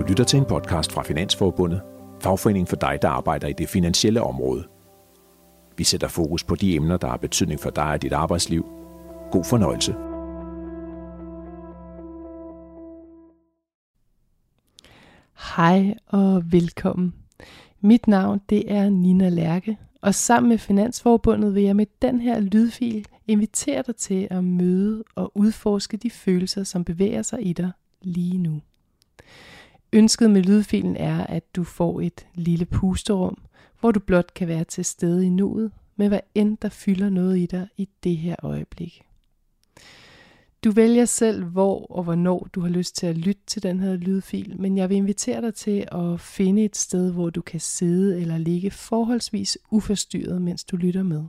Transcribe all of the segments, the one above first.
Du lytter til en podcast fra Finansforbundet, fagforeningen for dig, der arbejder i det finansielle område. Vi sætter fokus på de emner, der har betydning for dig og dit arbejdsliv. God fornøjelse. Hej og velkommen. Mit navn det er Nina Lærke, og sammen med Finansforbundet vil jeg med den her lydfil invitere dig til at møde og udforske de følelser, som bevæger sig i dig lige nu. Ønsket med lydfilen er, at du får et lille pusterum, hvor du blot kan være til stede i nuet, med hvad end der fylder noget i dig i det her øjeblik. Du vælger selv, hvor og hvornår du har lyst til at lytte til den her lydfil, men jeg vil invitere dig til at finde et sted, hvor du kan sidde eller ligge forholdsvis uforstyrret, mens du lytter med.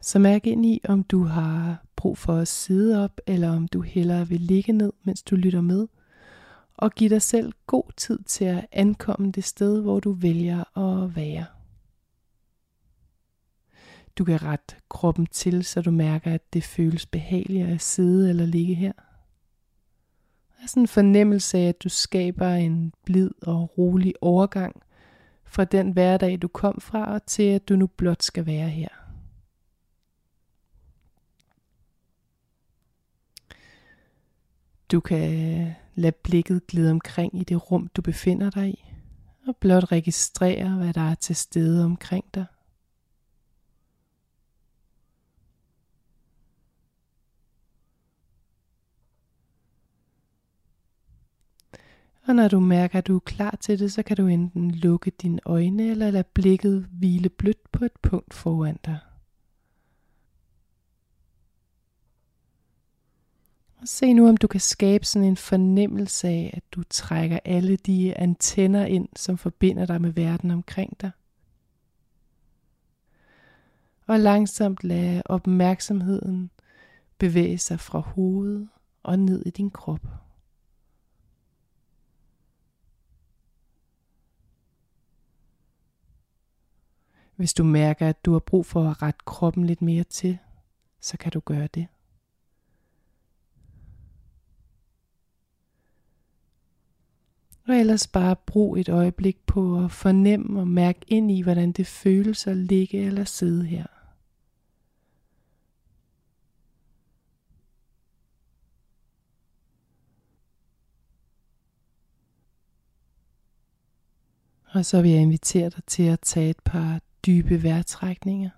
Så mærk ind i, om du har brug for at sidde op, eller om du hellere vil ligge ned, mens du lytter med, og giv dig selv god tid til at ankomme det sted, hvor du vælger at være. Du kan rette kroppen til, så du mærker, at det føles behageligt at sidde eller ligge her. Der er sådan en fornemmelse af, at du skaber en blid og rolig overgang fra den hverdag, du kom fra, og til at du nu blot skal være her. Du kan Lad blikket glide omkring i det rum, du befinder dig i, og blot registrere, hvad der er til stede omkring dig. Og når du mærker, at du er klar til det, så kan du enten lukke dine øjne eller lade blikket hvile blødt på et punkt foran dig. Og se nu, om du kan skabe sådan en fornemmelse af, at du trækker alle de antenner ind, som forbinder dig med verden omkring dig. Og langsomt lade opmærksomheden bevæge sig fra hovedet og ned i din krop. Hvis du mærker, at du har brug for at rette kroppen lidt mere til, så kan du gøre det. Og ellers bare brug et øjeblik på at fornemme og mærke ind i, hvordan det føles at ligge eller sidde her. Og så vil jeg invitere dig til at tage et par dybe vejrtrækninger,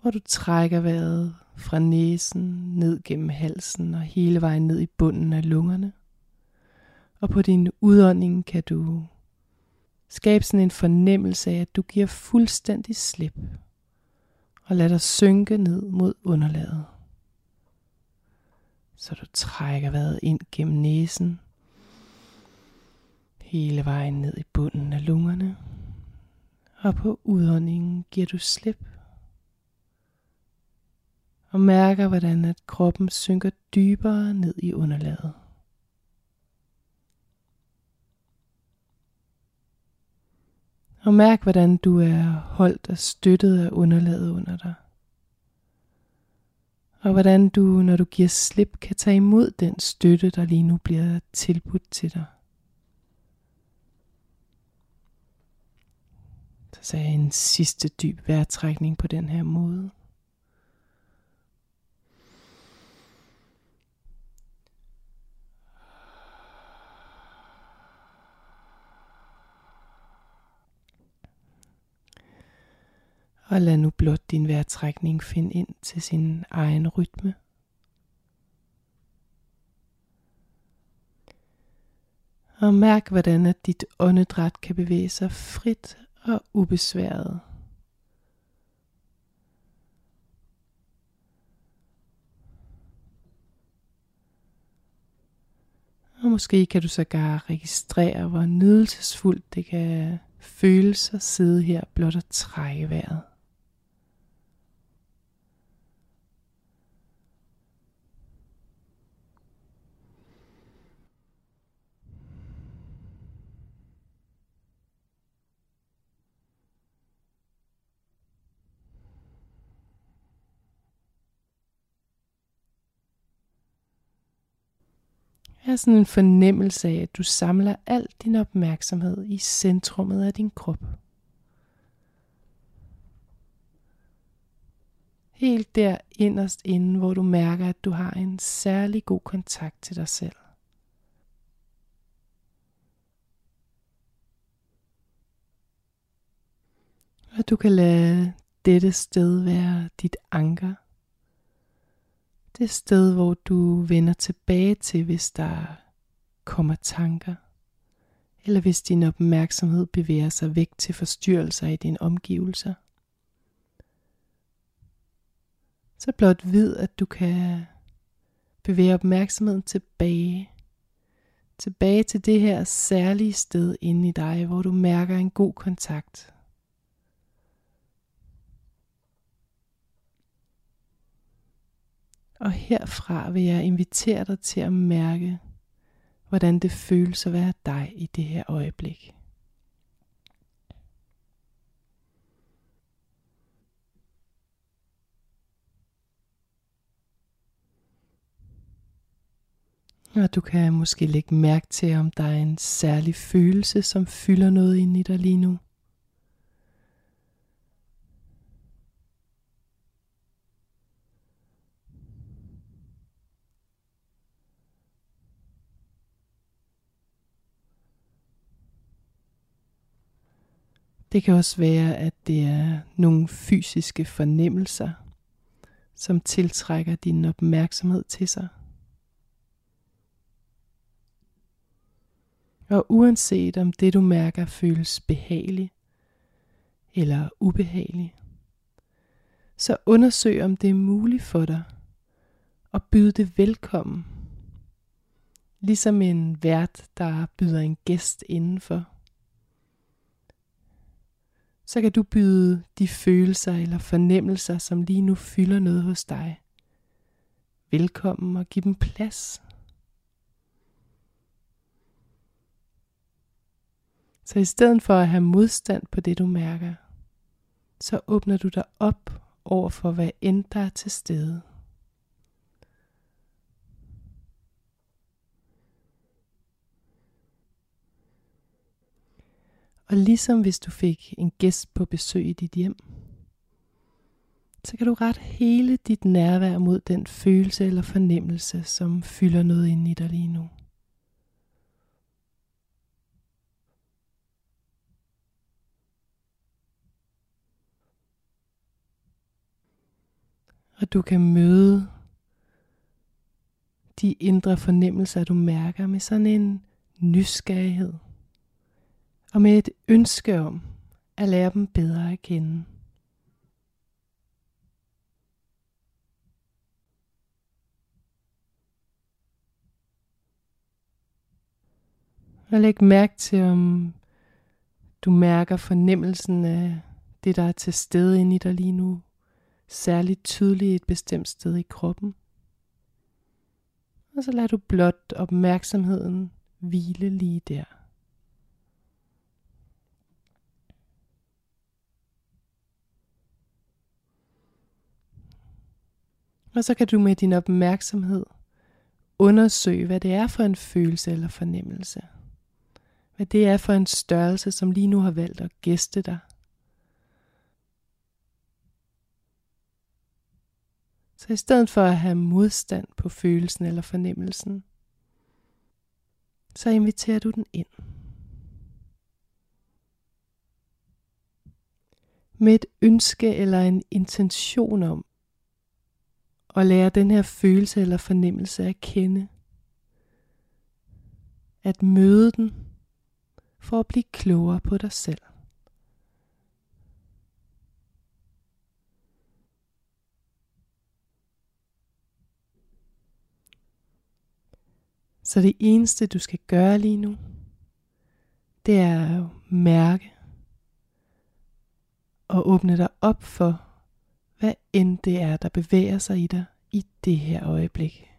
hvor du trækker vejret fra næsen ned gennem halsen og hele vejen ned i bunden af lungerne. Og på din udånding kan du skabe sådan en fornemmelse af, at du giver fuldstændig slip og lad dig synke ned mod underlaget. Så du trækker vejret ind gennem næsen, hele vejen ned i bunden af lungerne. Og på udåndingen giver du slip. Og mærker, hvordan at kroppen synker dybere ned i underlaget. Og mærk, hvordan du er holdt og støttet af underlaget under dig. Og hvordan du, når du giver slip, kan tage imod den støtte, der lige nu bliver tilbudt til dig. Så sagde jeg en sidste dyb vejrtrækning på den her måde. Og lad nu blot din vejrtrækning finde ind til sin egen rytme. Og mærk, hvordan at dit åndedræt kan bevæge sig frit og ubesværet. Og måske kan du sågar registrere, hvor nydelsesfuldt det kan føles at sidde her blot og trække vejret. Er sådan en fornemmelse af, at du samler al din opmærksomhed i centrummet af din krop. Helt der inderst inde, hvor du mærker, at du har en særlig god kontakt til dig selv. Og du kan lade dette sted være dit anker. Det sted, hvor du vender tilbage til, hvis der kommer tanker, eller hvis din opmærksomhed bevæger sig væk til forstyrrelser i dine omgivelser. Så blot vid, at du kan bevæge opmærksomheden tilbage. Tilbage til det her særlige sted inde i dig, hvor du mærker en god kontakt. Og herfra vil jeg invitere dig til at mærke, hvordan det føles at være dig i det her øjeblik. Og du kan måske lægge mærke til, om der er en særlig følelse, som fylder noget ind i dig lige nu. Det kan også være, at det er nogle fysiske fornemmelser, som tiltrækker din opmærksomhed til sig. Og uanset om det du mærker føles behageligt eller ubehageligt, så undersøg om det er muligt for dig at byde det velkommen. Ligesom en vært, der byder en gæst indenfor så kan du byde de følelser eller fornemmelser, som lige nu fylder noget hos dig. Velkommen og giv dem plads. Så i stedet for at have modstand på det, du mærker, så åbner du dig op over for, hvad end der er til stede. Og ligesom hvis du fik en gæst på besøg i dit hjem, så kan du ret hele dit nærvær mod den følelse eller fornemmelse, som fylder noget ind i dig lige nu. Og du kan møde de indre fornemmelser, du mærker med sådan en nysgerrighed og med et ønske om at lære dem bedre at kende. Og læg mærke til, om du mærker fornemmelsen af det, der er til stede inde i dig lige nu, særligt tydeligt et bestemt sted i kroppen. Og så lader du blot opmærksomheden hvile lige der. Og så kan du med din opmærksomhed undersøge, hvad det er for en følelse eller fornemmelse. Hvad det er for en størrelse, som lige nu har valgt at gæste dig. Så i stedet for at have modstand på følelsen eller fornemmelsen, så inviterer du den ind. Med et ønske eller en intention om, og lære den her følelse eller fornemmelse at kende. At møde den for at blive klogere på dig selv. Så det eneste du skal gøre lige nu, det er at mærke og åbne dig op for hvad end det er, der bevæger sig i dig i det her øjeblik.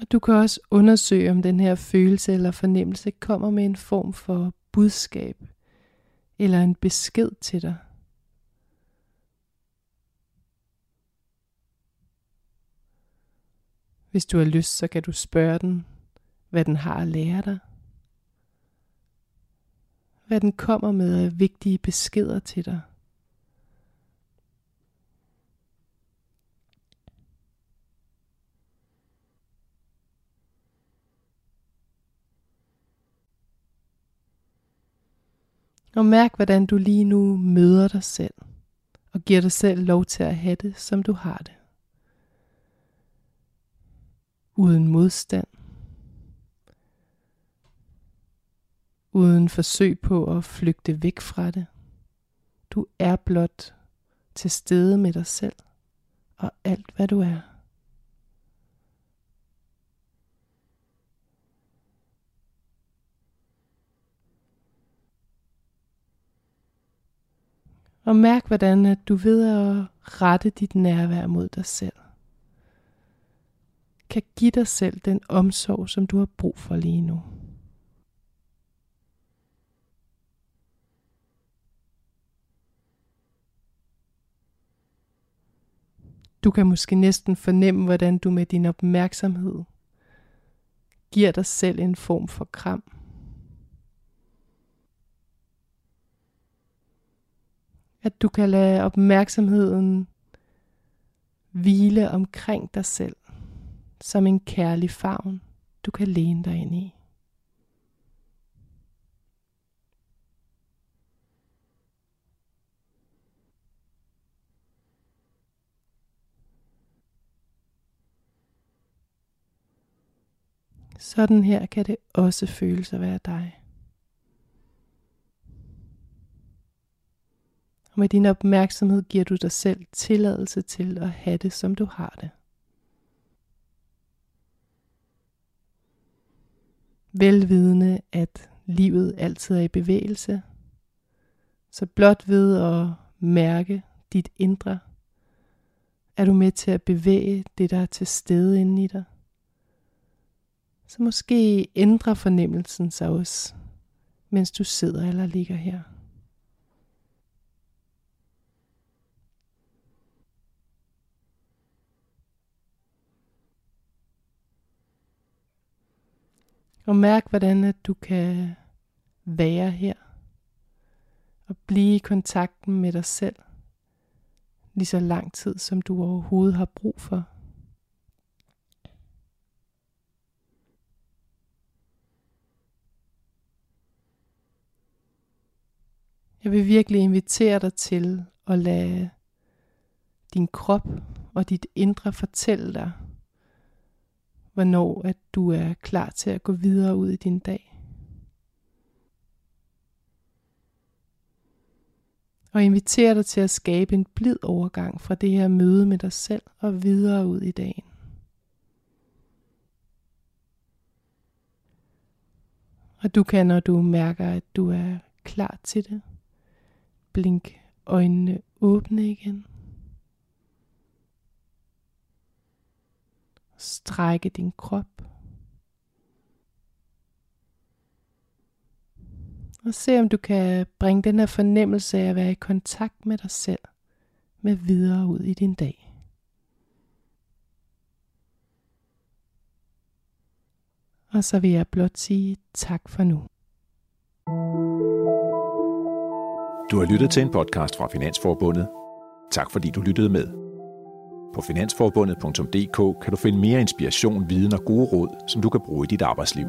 Og du kan også undersøge, om den her følelse eller fornemmelse kommer med en form for budskab eller en besked til dig. Hvis du har lyst, så kan du spørge den, hvad den har at lære dig. Hvad den kommer med af vigtige beskeder til dig. Og mærk, hvordan du lige nu møder dig selv, og giver dig selv lov til at have det, som du har det. Uden modstand. Uden forsøg på at flygte væk fra det. Du er blot til stede med dig selv og alt, hvad du er. Og mærk, hvordan at du ved at rette dit nærvær mod dig selv, kan give dig selv den omsorg, som du har brug for lige nu. Du kan måske næsten fornemme, hvordan du med din opmærksomhed giver dig selv en form for kram. At du kan lade opmærksomheden hvile omkring dig selv, som en kærlig favn, du kan læne dig ind i. Sådan her kan det også føles at være dig. Og med din opmærksomhed giver du dig selv tilladelse til at have det, som du har det. Velvidende, at livet altid er i bevægelse, så blot ved at mærke dit indre, er du med til at bevæge det, der er til stede inde i dig. Så måske ændrer fornemmelsen sig også, mens du sidder eller ligger her. Og mærk, hvordan at du kan være her og blive i kontakten med dig selv lige så lang tid, som du overhovedet har brug for. Jeg vil virkelig invitere dig til at lade din krop og dit indre fortælle dig, hvornår at du er klar til at gå videre ud i din dag. Og inviterer dig til at skabe en blid overgang fra det her møde med dig selv og videre ud i dagen. Og du kan, når du mærker, at du er klar til det, blink øjnene åbne igen. Strække din krop. Og se om du kan bringe den her fornemmelse af at være i kontakt med dig selv med videre ud i din dag. Og så vil jeg blot sige tak for nu. Du har lyttet til en podcast fra Finansforbundet. Tak fordi du lyttede med. På finansforbundet.dk kan du finde mere inspiration, viden og gode råd, som du kan bruge i dit arbejdsliv.